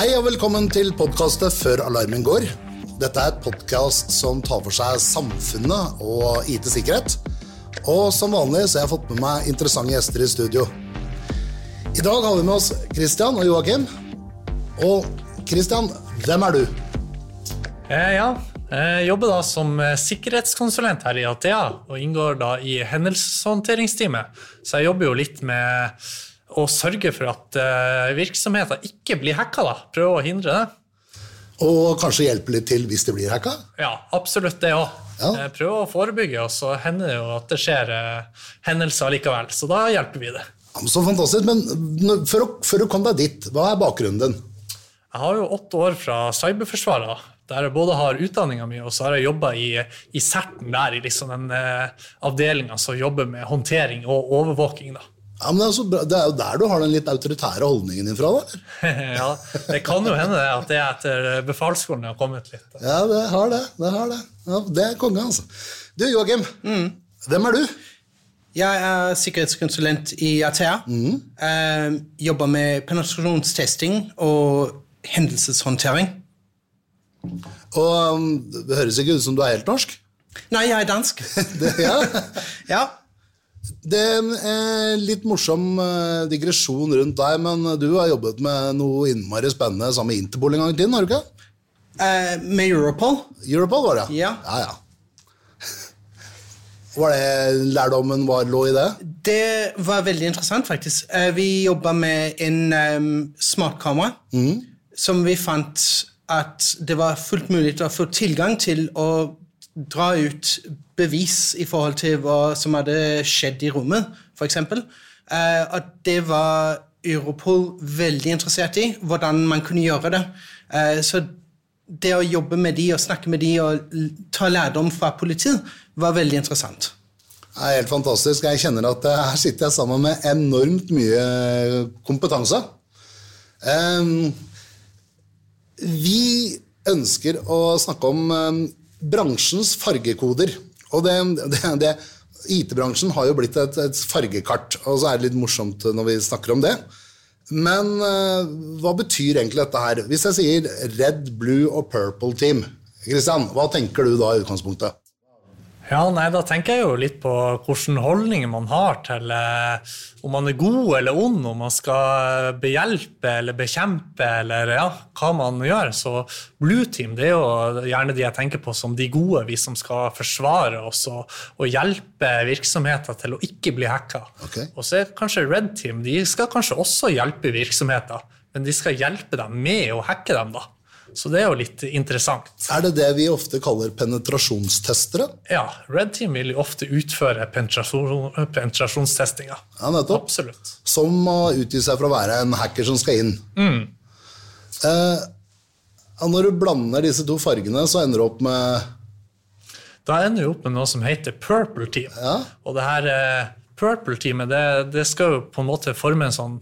Hei og velkommen til podkastet Før alarmen går. Dette er et podkast som tar for seg samfunnet og IT-sikkerhet. Og som vanlig så har jeg fått med meg interessante gjester i studio. I dag har vi med oss Christian og Joakim. Og Christian, hvem er du? Eh, ja, jeg jobber da som eh, sikkerhetskonsulent her i Athea, og inngår da i hendelseshåndteringsteamet. Så jeg jobber jo litt med å sørge for at eh, virksomheter ikke blir hacka, da. Prøve å hindre det. Og kanskje hjelpe litt til hvis det blir hacka? Ja, absolutt det òg. Ja. Eh, Prøve å forebygge, og så hender det jo at det skjer eh, hendelser likevel. Så da hjelper vi det. Ja, så fantastisk. Men før, du, før du kom deg dit, hva er bakgrunnen din? Jeg har jo åtte år fra Cyberforsvaret, der jeg både har utdanninga mi og så har jeg jobba i, i CERT-en der, i liksom den eh, avdelinga som jobber med håndtering og overvåking. da. Ja, men det, er så bra. det er jo der du har den litt autoritære holdningen din fra. da. ja, Det kan jo hende at det er etter befalsskolen jeg har kommet litt. Ja, det har det. Det har det. Ja, det er konge, altså. Du, Joakim. Hvem er du? Jeg er sikkerhetskonsulent i Athea. Eh, jobber med penetrasjonstesting og hendelseshåndtering. Og um, Det høres ikke ut som du er helt norsk. Nei, jeg er dansk. Det, ja. ja. Det er en eh, litt morsom eh, digresjon rundt deg, men du har jobbet med noe innmari spennende sammen med Interpol en gang i tiden, har du ikke? Eh, med Europol. Europol var det? Ja. ja, ja. Var det lærdommen var, lå i det? Det var veldig interessant, faktisk. Eh, vi jobba med en um, smartkamera som vi fant at det var fullt mulig å få tilgang til å dra ut bevis i forhold til hva som hadde skjedd i rommet, f.eks. Eh, at det var Europol veldig interessert i, hvordan man kunne gjøre det. Eh, så det å jobbe med de og snakke med de og ta lærdom fra politiet var veldig interessant. Det er helt fantastisk. Jeg kjenner at eh, her sitter jeg sammen med enormt mye kompetanse. Em, vi ønsker å snakke om em, bransjens fargekoder. Og det, det, det, IT-bransjen har jo blitt et, et fargekart, og så er det litt morsomt når vi snakker om det. Men eh, hva betyr egentlig dette her? Hvis jeg sier red, blue og purple team, Kristian, hva tenker du da i utgangspunktet? Ja, nei, Da tenker jeg jo litt på hvilke holdninger man har til eh, om man er god eller ond, om man skal behjelpe eller bekjempe, eller ja, hva man gjør. Så Blue Team det er jo gjerne de jeg tenker på som de gode, vi som skal forsvare oss og, og hjelpe virksomheter til å ikke bli hacka. Okay. Og så er kanskje Red Team de skal kanskje også hjelpe virksomheter, men de skal hjelpe dem med å hacke dem. da. Så det er jo litt interessant. Er det det vi ofte kaller penetrasjonstestere? Ja, Red Team vil jo ofte utføre penetrasjon, penetrasjonstestinga. Ja, nettopp. Absolutt. Som å utgi seg for å være en hacker som skal inn. Eh, og når du blander disse to fargene, så ender du opp med Da ender du opp med noe som heter Purple Team. Ja. Og det her eh, Purple Teamet det, det skal jo på en måte forme en sånn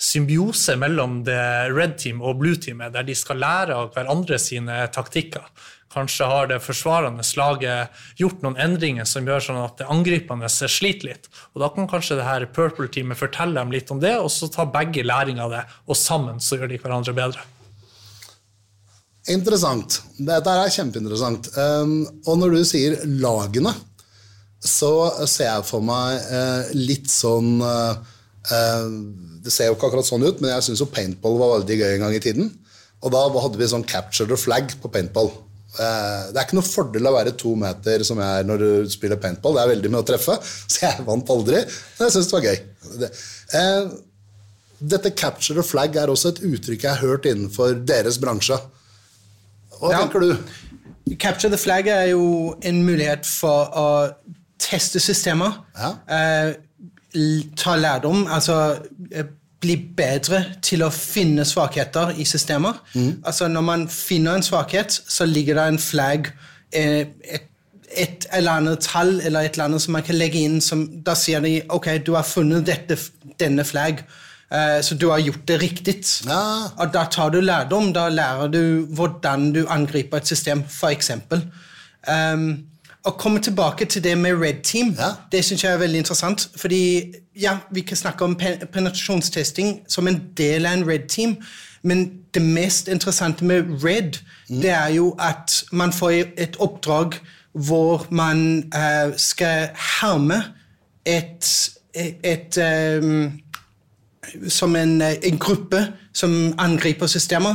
symbiose mellom det Red Team og Blue Teamet, der de skal lære av hverandre sine taktikker. Kanskje har det forsvarende slaget gjort noen endringer som gjør sånn at det angripende sliter litt. Og Da kan kanskje det her Purple Teamet fortelle dem litt om det, og så tar begge læring av det, og sammen så gjør de hverandre bedre. Interessant. Dette er kjempeinteressant. Um, og når du sier lagene, så ser jeg for meg eh, litt sånn eh, Det ser jo ikke akkurat sånn ut, men jeg syns jo paintball var veldig gøy en gang i tiden. Og da hadde vi sånn capture the flag på paintball. Eh, det er ikke noe fordel å være to meter som jeg er når du spiller paintball. Det er veldig med å treffe, så jeg vant aldri. Men jeg syns det var gøy. Eh, dette capture the flag er også et uttrykk jeg har hørt innenfor deres bransje. Hva Ja. tenker du? Capture the flag er jo en mulighet for å teste systemer. Ja. eh, ta lærdom, altså eh, bli bedre til å finne svakheter i systemer. Altså Når man finner en svakhet, så ligger det en flagg, eh, et, et eller annet tall eller et eller annet som man kan legge inn, som da sier de ok, du har funnet dette, denne flagg, eh, så du har gjort det riktig. Ja. Og da tar du lærdom, da lærer du hvordan du angriper et system, for eksempel. Um, å komme tilbake til det med Red Team, Ja. det syns jeg er veldig interessant. Fordi ja, vi kan snakke om pen penetrasjonstesting som en del av en Red Team, Men det mest interessante med Red, det er jo at man får et oppdrag hvor man uh, skal herme et, et, eh, som en, eh, en, gruppe som angriper systemer.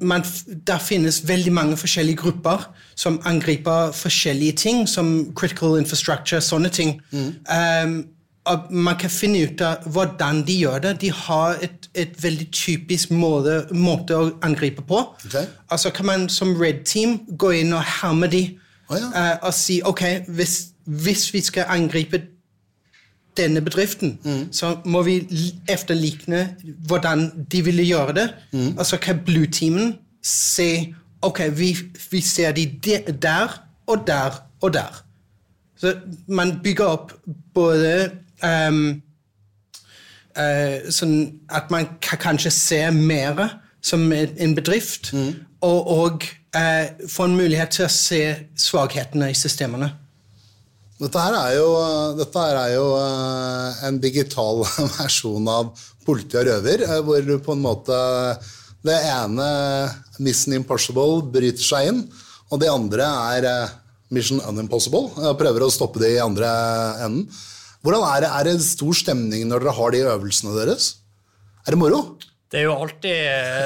Man, der finnes veldig mange forskjellige grupper som angriper forskjellige ting, som critical infrastructure, sånne ting. Mm. Um, og man kan finne ut av hvordan de gjør det. De har et, et veldig typisk måte, måte, å angripe på. Okay. Altså kan man som Red Team gå inn og herme de oh, ja. uh, og si ok, hvis, hvis vi skal angripe denne bedriften, mm. så må vi efterlikne hvordan de ville gjøre det. Mm. Og så kan Blue-teamen se Ok, vi, vi ser de der og der og der. Så man bygger opp både um, uh, Sånn at man kan kanskje se mer som en bedrift, mm. og, og uh, få en mulighet til å se svakhetene i systemene. Dette her er jo, her er jo eh, en digital versjon av politi og røver, eh, hvor på en måte det ene Mission Impossible bryter seg inn, og det andre er eh, Mission Unimpossible. Jeg prøver å stoppe det i andre enden. Hvordan er det, er det stor stemning når dere har de øvelsene deres? Er det moro? Det er alltid,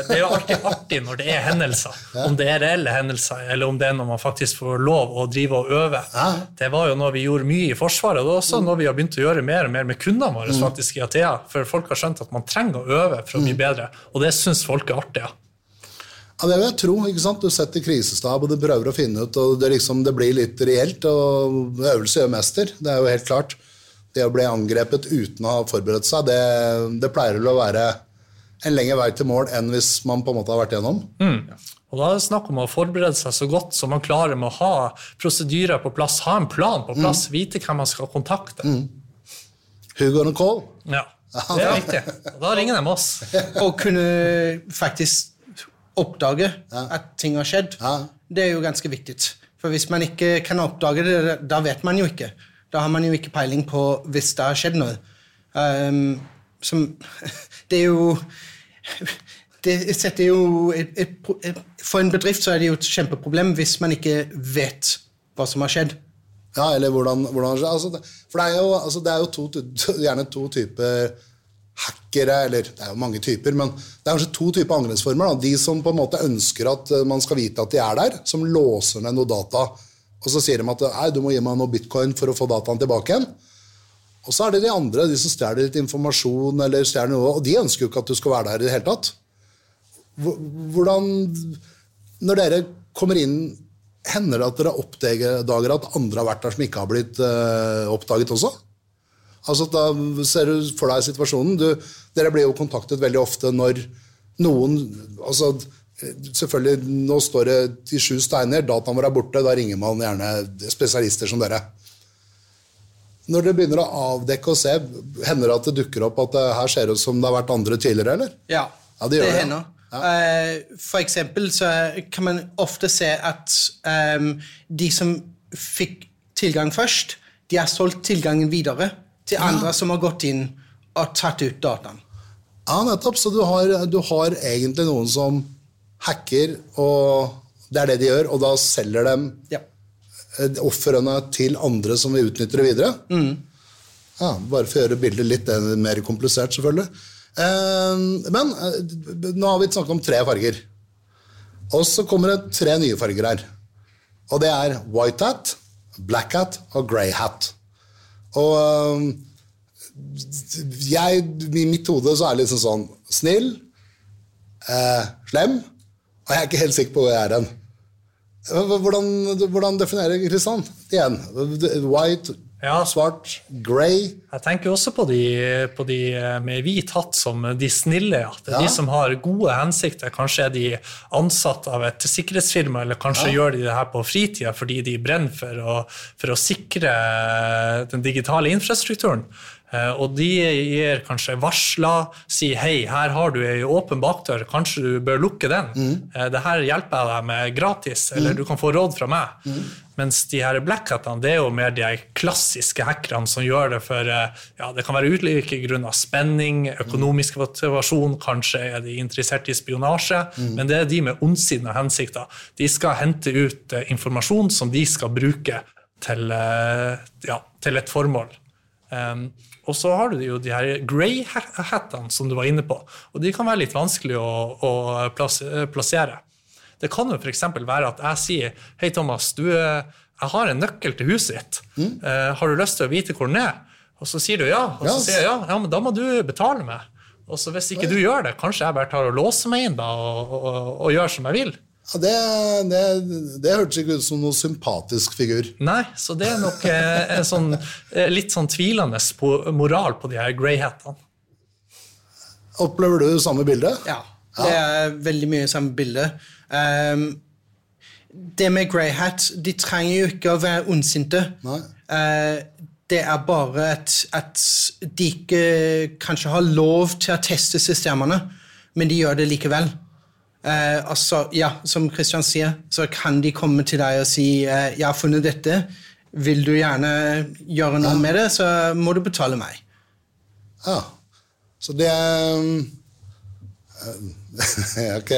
det er jo alltid artig når det er hendelser. Om det er reelle hendelser, eller om det er når man faktisk får lov å drive og øve. Det var jo noe vi gjorde mye i Forsvaret, og det er også noe vi har begynt å gjøre mer og mer med kundene våre mm. faktisk i Athea. For folk har skjønt at man trenger å øve for å bli mm. bedre, og det syns folk er artig. Ja. Ja, Det vil jeg tro. ikke sant? Du setter krisestab, og du prøver å finne ut, og det, liksom, det blir litt reelt. og Øvelse gjør mester, det er jo helt klart. Det å bli angrepet uten å ha forberedt seg, det, det pleier vel å være en lengre vei til mål enn hvis man på en måte har vært igjennom. Mm. Og Da er det snakk om å forberede seg så godt som man klarer med å ha prosedyrer på plass, ha en plan på plass, mm. vite hvem man skal kontakte. Mm. Hugo Nicole. Ja, det er viktig. Og da ringer de oss. Og kunne faktisk oppdage ja. at ting har skjedd. Ja. Det er jo ganske viktig. For hvis man ikke kan oppdage det, da vet man jo ikke. Da har man jo ikke peiling på hvis det har skjedd noe. Um, som Det er jo det setter jo et, et, et, For en bedrift så er det jo et kjempeproblem hvis man ikke vet hva som har skjedd. Ja, eller hvordan, hvordan altså det, For det er jo, altså det er jo to, gjerne to typer hackere, eller det er jo mange typer, men det er kanskje to typer angrepsformer. De som på en måte ønsker at eh, man skal vite at de er der, som låser ned noe data. Og så sier de at du må gi meg noe bitcoin for å få dataen tilbake igjen. Og så er det de andre, de som stjeler litt informasjon, eller stjeler noe, og de ønsker jo ikke at du skal være der i det hele tatt. Hvordan Når dere kommer inn, hender det at dere oppdager at andre har vært der som ikke har blitt uh, oppdaget også? Altså, Da ser du for deg situasjonen. Du, dere blir jo kontaktet veldig ofte når noen altså, Selvfølgelig, Nå står det til sju steiner, dataen vår er borte. Da ringer man gjerne spesialister som dere. Når dere begynner å avdekke og se, hender det at det dukker opp at det her ser ut som det har vært andre tidligere, eller? Ja, ja det, det hender. Ja. Uh, for eksempel så kan man ofte se at um, de som fikk tilgang først, de har solgt tilgangen videre til andre ja. som har gått inn og tatt ut dataen. Ja, nettopp. Så du har, du har egentlig noen som hacker, og det er det de gjør, og da selger dem ja ofrene til andre som vil utnytte det videre. Mm. Ja, bare for å gjøre bildet litt mer komplisert, selvfølgelig. Eh, men eh, nå har vi snakket om tre farger. Og så kommer det tre nye farger her. Og det er white hat, black hat og grey hat. Og jeg, i mitt hode så er det liksom sånn snill, eh, slem, og jeg er ikke helt sikker på hvor jeg er hen. Hvordan, hvordan definerer Kristian igjen? White, ja. svart, grey? Jeg tenker også på de, på de, med hvit hatt som de snille. Ja. Det er ja. de som har gode hensikter. Kanskje er de ansatt av et sikkerhetsfirma, eller kanskje gjør de det her på fritida fordi de brenner for å, for å sikre den digitale infrastrukturen. Eh, og de gir kanskje varsler, sier hei, her har du ei åpen bakdør, kanskje du bør lukke den. Mm. Det her hjelper jeg deg med gratis, eller mm. du kan få råd fra meg. Mm. Mens de her blackhatene det er jo mer de klassiske hackerne som gjør det for ja, Det kan være ulike grunner. Spenning, økonomisk motivasjon, kanskje er de interessert i spionasje. Mm. Men det er de med ondsinnede hensikter. De skal hente ut informasjon som de skal bruke til, ja, til et formål. Um, og så har du jo de her grey hattene som du var inne på. Og de kan være litt vanskelig å, å plassere. Det kan jo f.eks. være at jeg sier Hei, Thomas, du, jeg har en nøkkel til huset ditt. Mm. Uh, har du lyst til å vite hvor den er? Og så sier du ja. Og så yes. sier jeg ja, ja, men da må du betale meg. Og så hvis ikke du gjør det, kanskje jeg bare tar og låser meg inn da, og, og, og gjør som jeg vil. Ja, det, det, det hørtes ikke ut som noen sympatisk figur. Nei, så det er nok eh, en sånn, eh, litt sånn tvilende på moral på de her greyhatene. Opplever du samme bilde? Ja, det er veldig mye samme bilde. Um, det med greyhat De trenger jo ikke å være ondsinte. Uh, det er bare at, at de ikke kanskje har lov til å teste systemene, men de gjør det likevel. Eh, altså, ja, som Kristian sier, så kan de komme til deg og si eh, 'Jeg har funnet dette. Vil du gjerne gjøre noe ja. med det, så må du betale meg'. Ja. Så det er Ok.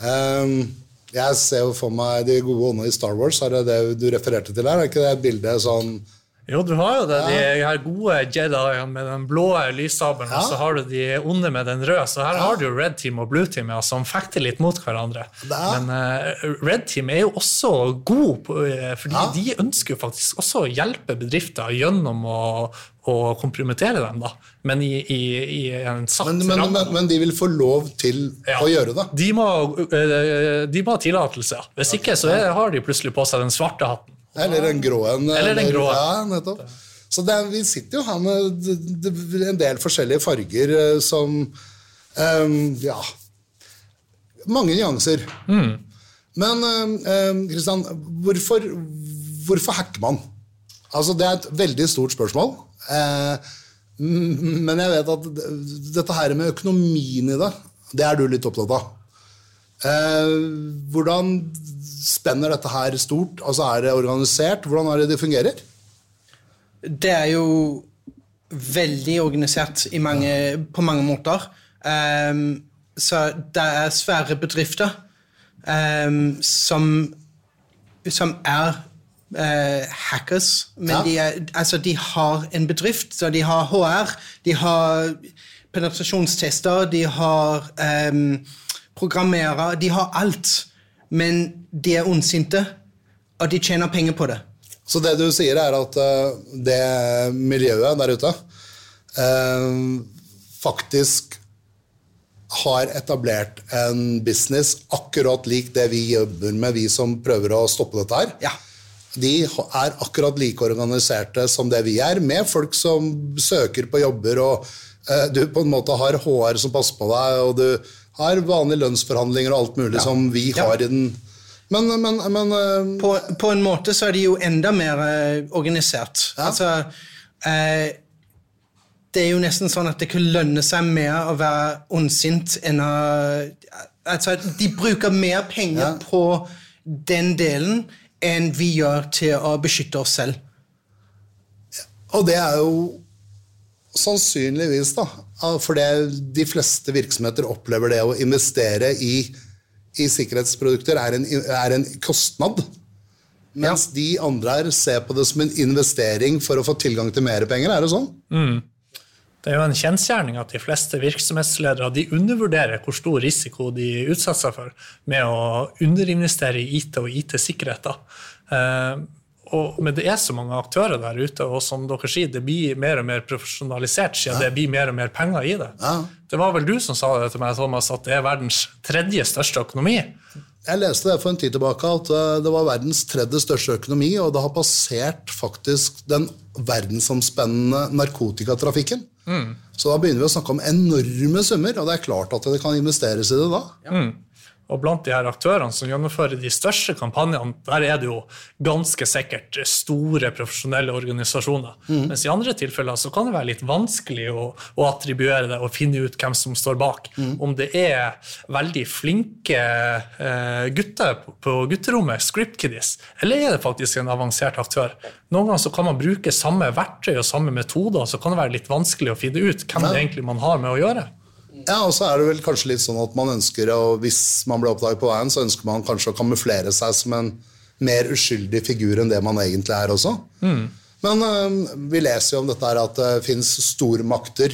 Um, jeg ser jo for meg de gode åndene i Star Wars. Er det det du refererte til her? Er ikke det bildet sånn jo, du har jo det. De her gode Jediene med den blå lyssabelen, ja. og så har du de onde med den røde. Så her ja. har du jo Red Team og Blue Team ja, som fekter litt mot hverandre. Men uh, Red Team er jo også god, på, uh, fordi de ønsker jo faktisk også å hjelpe bedrifter gjennom å, å kompromittere dem, da. Men i, i, i en satt men, men, men, men, de vil få lov til å gjøre det? De må, uh, de må ha tillatelse. Hvis ikke så er, har de plutselig på seg den svarte hatten. Eller den grå en. Eller den grå. Ja, nettopp. Så det, vi sitter jo her med en del forskjellige farger eh, som um, Ja. Mange nyanser. Mm. Men Kristian, um, hvorfor, hvorfor hacker man? Altså, det er et veldig stort spørsmål. Uh, men jeg vet at dette her med økonomien i det, det er du litt opptatt av. Uh, hvordan Spenner dette her stort? Altså Er det organisert? Hvordan er det det fungerer? Det er jo veldig organisert mange, på mange måter. Um, så det er svære bedrifter um, som, som er uh, hackers. Men ja. de, er, altså, de har en bedrift, så de har HR, de har penetrasjonstester, de har um, programmerere, de har alt men de er ondsinte, og de tjener penger på det. Så det du sier, er at uh, det miljøet der ute uh, faktisk har etablert en business akkurat lik det vi jobber med, vi som prøver å stoppe dette her. Ja. De er akkurat like organiserte som det vi er, med folk som søker på jobber, og uh, du på en måte har HR som passer på deg, og du har vanlige lønnsforhandlinger og alt mulig ja. som vi har ja. i den men, men, men uh, på, på, en måte så er de jo enda mer uh, organisert. Ja. Altså uh, Det er jo nesten sånn at det kan lønne seg mer å være ondsint enn å Altså, de bruker mer penger på den delen enn vi gjør til å beskytte oss selv. Og det er jo Sannsynligvis, da. Fordi de fleste virksomheter opplever det å investere i, i sikkerhetsprodukter er en, er en kostnad. Mens ja. de andre her ser på det som en investering for å få tilgang til mer penger. Er det sånn? Mm. Det er jo en kjensgjerning at de fleste virksomhetsledere de undervurderer hvor stor risiko de utsetter seg for med å underinvestere i IT og IT-sikkerhet. Og, men det er så mange aktører der ute, og som dere sier, det blir mer og mer profesjonalisert siden ja. det blir mer og mer penger i det. Ja. Det var vel du som sa det til meg, Thomas, at det er verdens tredje største økonomi? Jeg leste det for en tid tilbake, at eh, det var verdens tredje største økonomi, og det har passert faktisk den verdensomspennende narkotikatrafikken. Mm. Så da begynner vi å snakke om enorme summer, og det er klart at det kan investeres i det da. Ja. Mm. Og blant de her aktørene som gjennomfører de største kampanjene, der er det jo ganske sikkert store profesjonelle organisasjoner. Mm. Mens i andre tilfeller så kan det være litt vanskelig å, å attribuere det og finne ut hvem som står bak. Mm. Om det er veldig flinke eh, gutter på, på gutterommet, scriptkiddies, eller er det faktisk en avansert aktør? Noen ganger så kan man bruke samme verktøy og samme metoder, så kan det være litt vanskelig å finne ut hvem det egentlig man har med å gjøre. Ja, og så er det vel kanskje litt sånn at man ønsker, og hvis man blir oppdaget på veien, så ønsker man kanskje å kamuflere seg som en mer uskyldig figur enn det man egentlig er også. Mm. Men uh, vi leser jo om dette her at det fins stormakter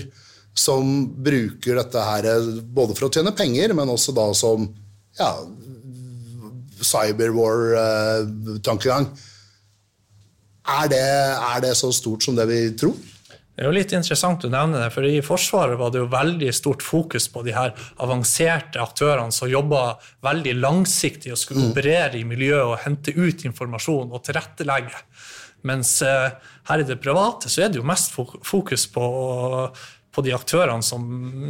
som bruker dette her både for å tjene penger, men også da som ja, cyberwar-tankegang. Uh, er, er det så stort som det vi tror? Det er jo litt interessant å nevne det, for I Forsvaret var det jo veldig stort fokus på de her avanserte aktørene som jobba veldig langsiktig og skulle mm. operere i miljøet og hente ut informasjon og tilrettelegge. Mens eh, her i det private så er det jo mest fokus på, på de aktørene som,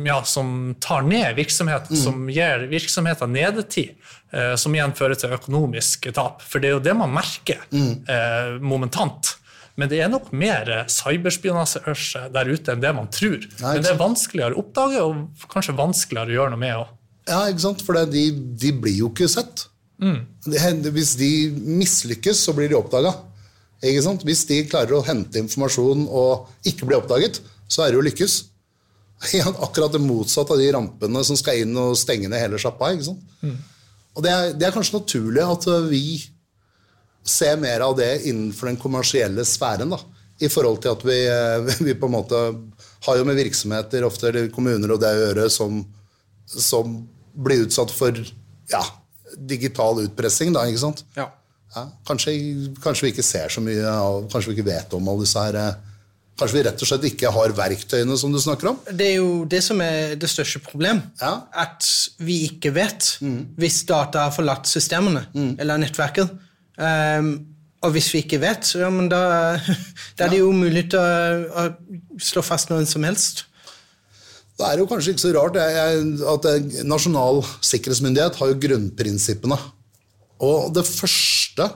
ja, som, tar ned virksomheten, mm. som gir virksomheten nedetid, eh, som igjen fører til økonomisk tap. For det er jo det man merker mm. eh, momentant. Men det er nok mer cyberspionasje der ute enn det man tror. Men det er vanskeligere å oppdage og kanskje vanskeligere å gjøre noe med òg. Ja, ikke sant? for de, de, blir jo ikke sett. Mm. Hvis de mislykkes, så blir de oppdaga. Hvis de klarer å hente informasjon og ikke bli oppdaget, så er det jo lykkes. Akkurat det motsatte av de rampene som skal inn og stenge ned hele sjappa. Mm. Og det er, det er, kanskje naturlig at vi se mer av det innenfor den kommersielle sfæren. da, I forhold til at vi, eh, vi på en måte har jo med virksomheter, ofte eller kommuner og det å gjøre, som, som blir utsatt for ja, digital utpressing. da, ikke sant? Ja. Ja, kanskje, kanskje, vi ikke ser så mye av, kanskje vi ikke vet om alle disse her eh, Kanskje vi rett og slett ikke har verktøyene som du snakker om? Det er jo det som er det største problem. Ja. At vi ikke vet mm. hvis data har forlatt systemene mm. eller nettverket. Um, og hvis vi ikke vet, ja, men da, da er det jo umulig å, å, slå fast noen som helst. Det er jo kanskje ikke så rart at Nasjonal sikkerhetsmyndighet har jo grunnprinsippene. Og det første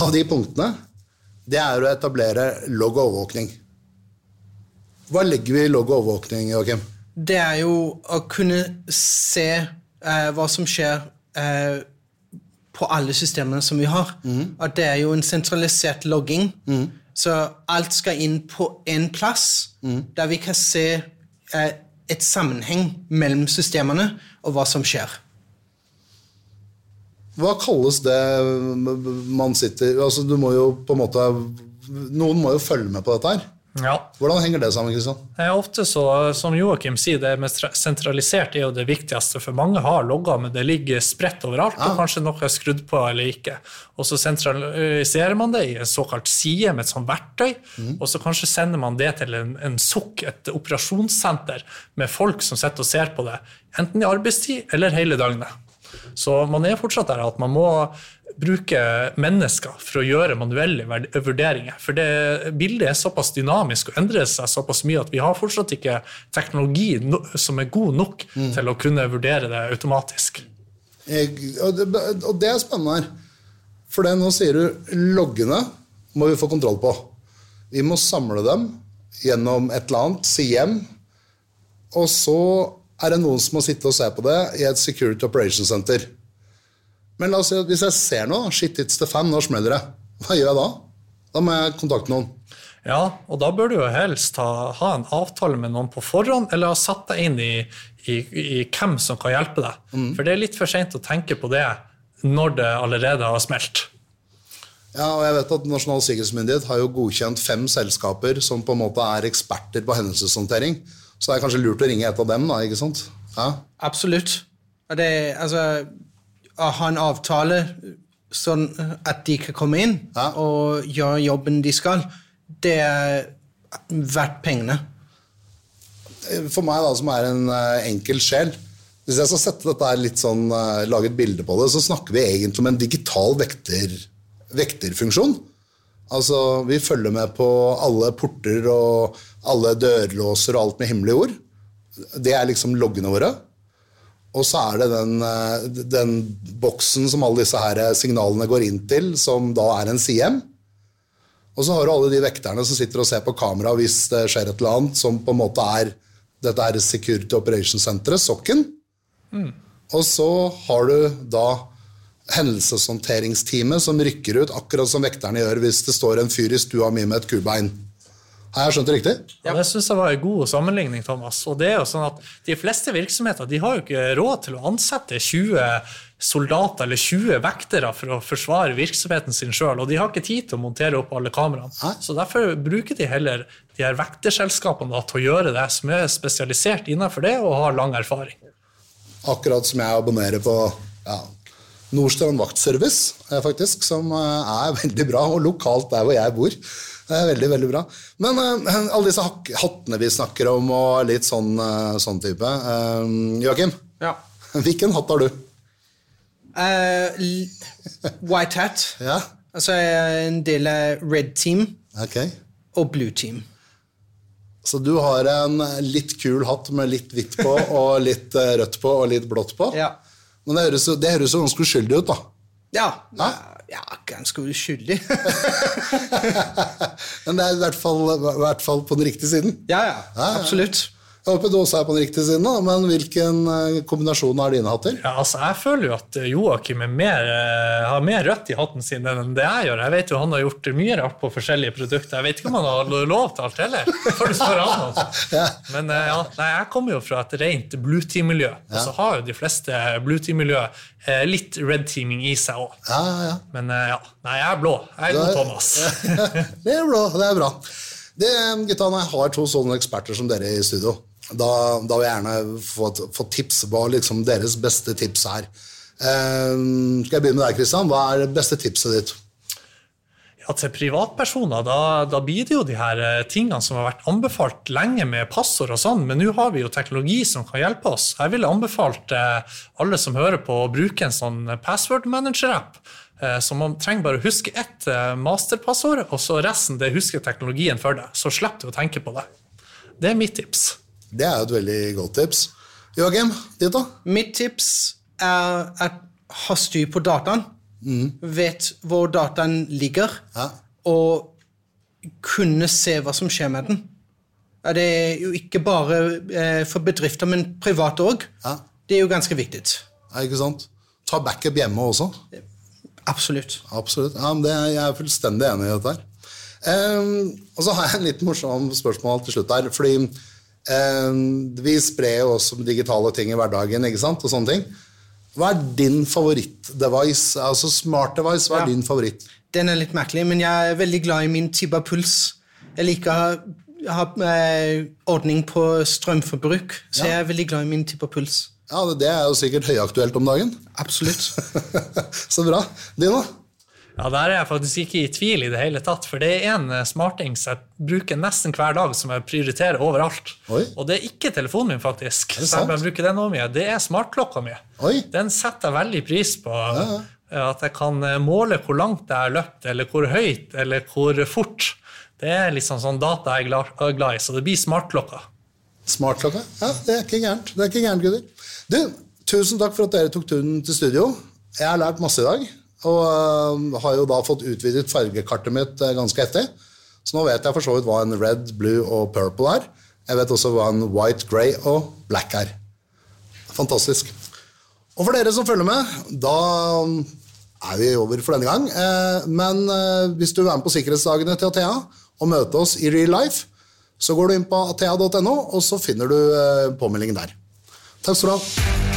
av de punktene, det er å etablere logg og overvåkning. Hva legger vi i logg og overvåkning, Joakim? Det er jo å kunne se eh, hva som skjer eh, på alle systemene som vi har. Mm. Og det er jo en sentralisert logging. Mm. Så alt skal inn på én plass, mm. der vi kan se eh, et sammenheng mellom systemene og hva som skjer. Hva kalles det man sitter Altså, du må jo på en måte Noen må jo følge med på dette her. Ja. Hvordan henger det sammen? Kristian? Ofte så, Som Joakim sier, det med sentralisert er jo det viktigste. For mange har logger, men det ligger spredt overalt, ja. og kanskje noe er skrudd på eller ikke. Og så sentraliserer man det i en såkalt side med et sånt verktøy, mm. og så kanskje sender man det til en, en SOK, et operasjonssenter, med folk som sitter og ser på det, enten i arbeidstid eller hele døgnet. Så man er fortsatt der at man må bruke mennesker for å gjøre manuelle vurderinger. For det bildet er såpass dynamisk og endrer seg såpass mye at vi har fortsatt ikke teknologi som er god nok mm. til å kunne vurdere det automatisk. Jeg, og, det, og, det, er spennende her. For det nå sier du loggene må vi få kontroll på. Vi må samle dem gjennom et eller annet, si hjem. Og så er det noen som må sitte og se på det i et Security Operations Center. Men la oss si at hvis jeg ser noe, shit it's the fan, nå smeller det. Hva gjør jeg da? Da må jeg kontakte noen. Ja, og da bør du jo helst ha, ha en avtale med noen på forhånd, eller ha satt deg inn i, i, i hvem som kan hjelpe deg. Mm. For det er litt for seint å tenke på det når det allerede har smelt. Ja, og jeg vet at Nasjonal sikkerhetsmyndighet har jo godkjent fem selskaper som på en måte er eksperter på hendelseshåndtering. Så det er kanskje lurt å ringe et av dem, da, ikke sant? Ja. Absolutt. Det, altså, ha en avtale sånn at de kan komme inn ja. og gjøre jobben de skal, det er verdt pengene. For meg, da, som er en uh, enkel sjel Hvis jeg skal sette dette litt sånn, uh, lage et bilde på det, så snakker vi egentlig om en digital vekter, vekterfunksjon. Altså, Vi følger med på alle porter og alle dørlåser og alt med hemmelige ord. Det er liksom loggene våre. Og så er det den, eh, den boksen som alle disse her signalene går inn til, som da er en CM. Og så har du alle de vekterne som sitter og ser på kamera hvis det skjer et eller annet, som på en måte er dette er Security Operations Center, sokken. Og så har du da hendelseshåndteringsteamet som rykker ut, akkurat som vekterne gjør hvis det står en fyr i stua mi med et kubein. Har jeg skjønt det riktig? Ja, Det synes jeg var en god sammenligning, Thomas. Og det er jo sånn at De fleste virksomheter de har jo ikke råd til å ansette 20 soldater eller 20 vektere for å forsvare virksomheten sin sjøl, og de har ikke tid til å montere opp alle kameraene. Så derfor bruker de heller de her vekterselskapene da, til å gjøre det som er spesialisert innenfor det og har lang erfaring. Akkurat som jeg abonnerer på ja, Nordstrand Vaktservice, eh, faktisk, som eh, er veldig bra, og lokalt der hvor jeg bor. Det er veldig, veldig bra. Men uh, alle disse hattene vi snakker om, og litt sånn, uh, sånn type uh, Joakim, Ja. hvilken hatt har du? White hat. Ja, Altså jeg er en del av red team ok. og blue team. Så du har en litt kul hatt med litt hvitt på, og litt rødt på, og litt blått på. Ja. Men det høres, jo- det høres jo ganske uskyldig ut, da. Ja, Ja. Ja ganske uskyldig. Men det er i hvert fall, i hvert fall på den riktige siden. ja, ja, ja. absolutt. Jeg håper også er på den riktige siden, da. Men hvilken eh, kombinasjon har dine hatter? Ja, altså, jeg føler jo at Joakim er mer, eh, har mer rødt i hatten sin enn det jeg gjør. Jeg vet jo Han har gjort mye rart på forskjellige produkter. Jeg vet ikke om han har lov til alt heller. Får du spør han altså. Men eh, ja, nei, jeg kommer jo fra et rent blue team-miljø. Og så har jo de fleste blue team-miljø eh, litt red teaming i seg òg. Ja, ja. Men eh, ja, nei, jeg er blå. Jeg er god Thomas. det er blå. det er bra. Det, gutta, jeg har to sånne eksperter som dere i studio, da, da vil jeg gjerne få, få tips hva liksom deres beste tips er. Uh, skal jeg begynne med deg, Kristian? Hva er det beste tipset ditt? Ja, Til privatpersoner da, da blir det jo de her eh, tingene som har vært anbefalt lenge med passord og sånn, men nå har vi jo teknologi som kan hjelpe oss. Jeg ville anbefalt eh, alle som hører på, å bruke en sånn password manager-app. Eh, så man trenger bare å huske ett eh, masterpassord, og så resten det husker teknologien for deg. Så slipper du å tenke på det. Det er mitt tips. Det er jo et veldig godt tips. Joakim, ditt da? Mitt tips er at ha styr på dataen. Vet hvor dataen ligger, Ja. og kunne se hva som skjer med den. Det er jo ikke bare eh, for bedrifter, men private òg. Ja. Det er jo ganske viktig. Ja, ikke sant? Ta backup hjemme også. Absolutt. Absolutt. Ja, det, jeg er fullstendig enig i dette her. Um, og så har jeg en litt morsom spørsmål til slutt her. fordi vi sprer jo også digitale ting i hverdagen, ikke sant? og sånne ting. Hva er din favoritt-device? Altså smart device, hva er Ja. din favoritt? Den er litt merkelig, men jeg er veldig glad i min Tiba Puls. Jeg liker å ha, ha eh, ordning på strømforbruk, så Ja. jeg er veldig glad i min Tiba Puls. Ja, det- Det er jo sikkert høyaktuelt om dagen. Absolutt. så bra. Din, da? Ja, Der er jeg faktisk ikke i tvil i det hele tatt, for det er en eh, smarting som jeg bruker nesten hver dag, som jeg prioriterer overalt. Oi. Og det er ikke telefonen min, faktisk. det Selv om jeg bruker den også mye. Det er smartklokka mi. Oi. Den setter jeg veldig pris på. eh, At jeg kan eh, måle hvor langt jeg har løpt, eller hvor høyt, eller hvor fort. Det er liksom sånn data jeg er glad i, så det blir smartklokka. Smartklokka? Ja, det er ikke gærent. Det er ikke gærent, gutter. Du, tusen takk for at dere tok turen til studio. Jeg har lært masse i dag, og øh, har jo da fått utvidet fargekartet mitt øh, ganske heftig. Så nå vet jeg for så vidt hva en red, blue og purple er. Jeg vet også hva en white, grey og black er. Fantastisk. Og for dere som følger med, da er vi over for denne gang. Eh, Men eh, hvis du vil være med på sikkerhetsdagene til Athea og møte oss i real life, så går du inn på athea.no, og så finner du eh, påmeldingen der. Takk skal du ha.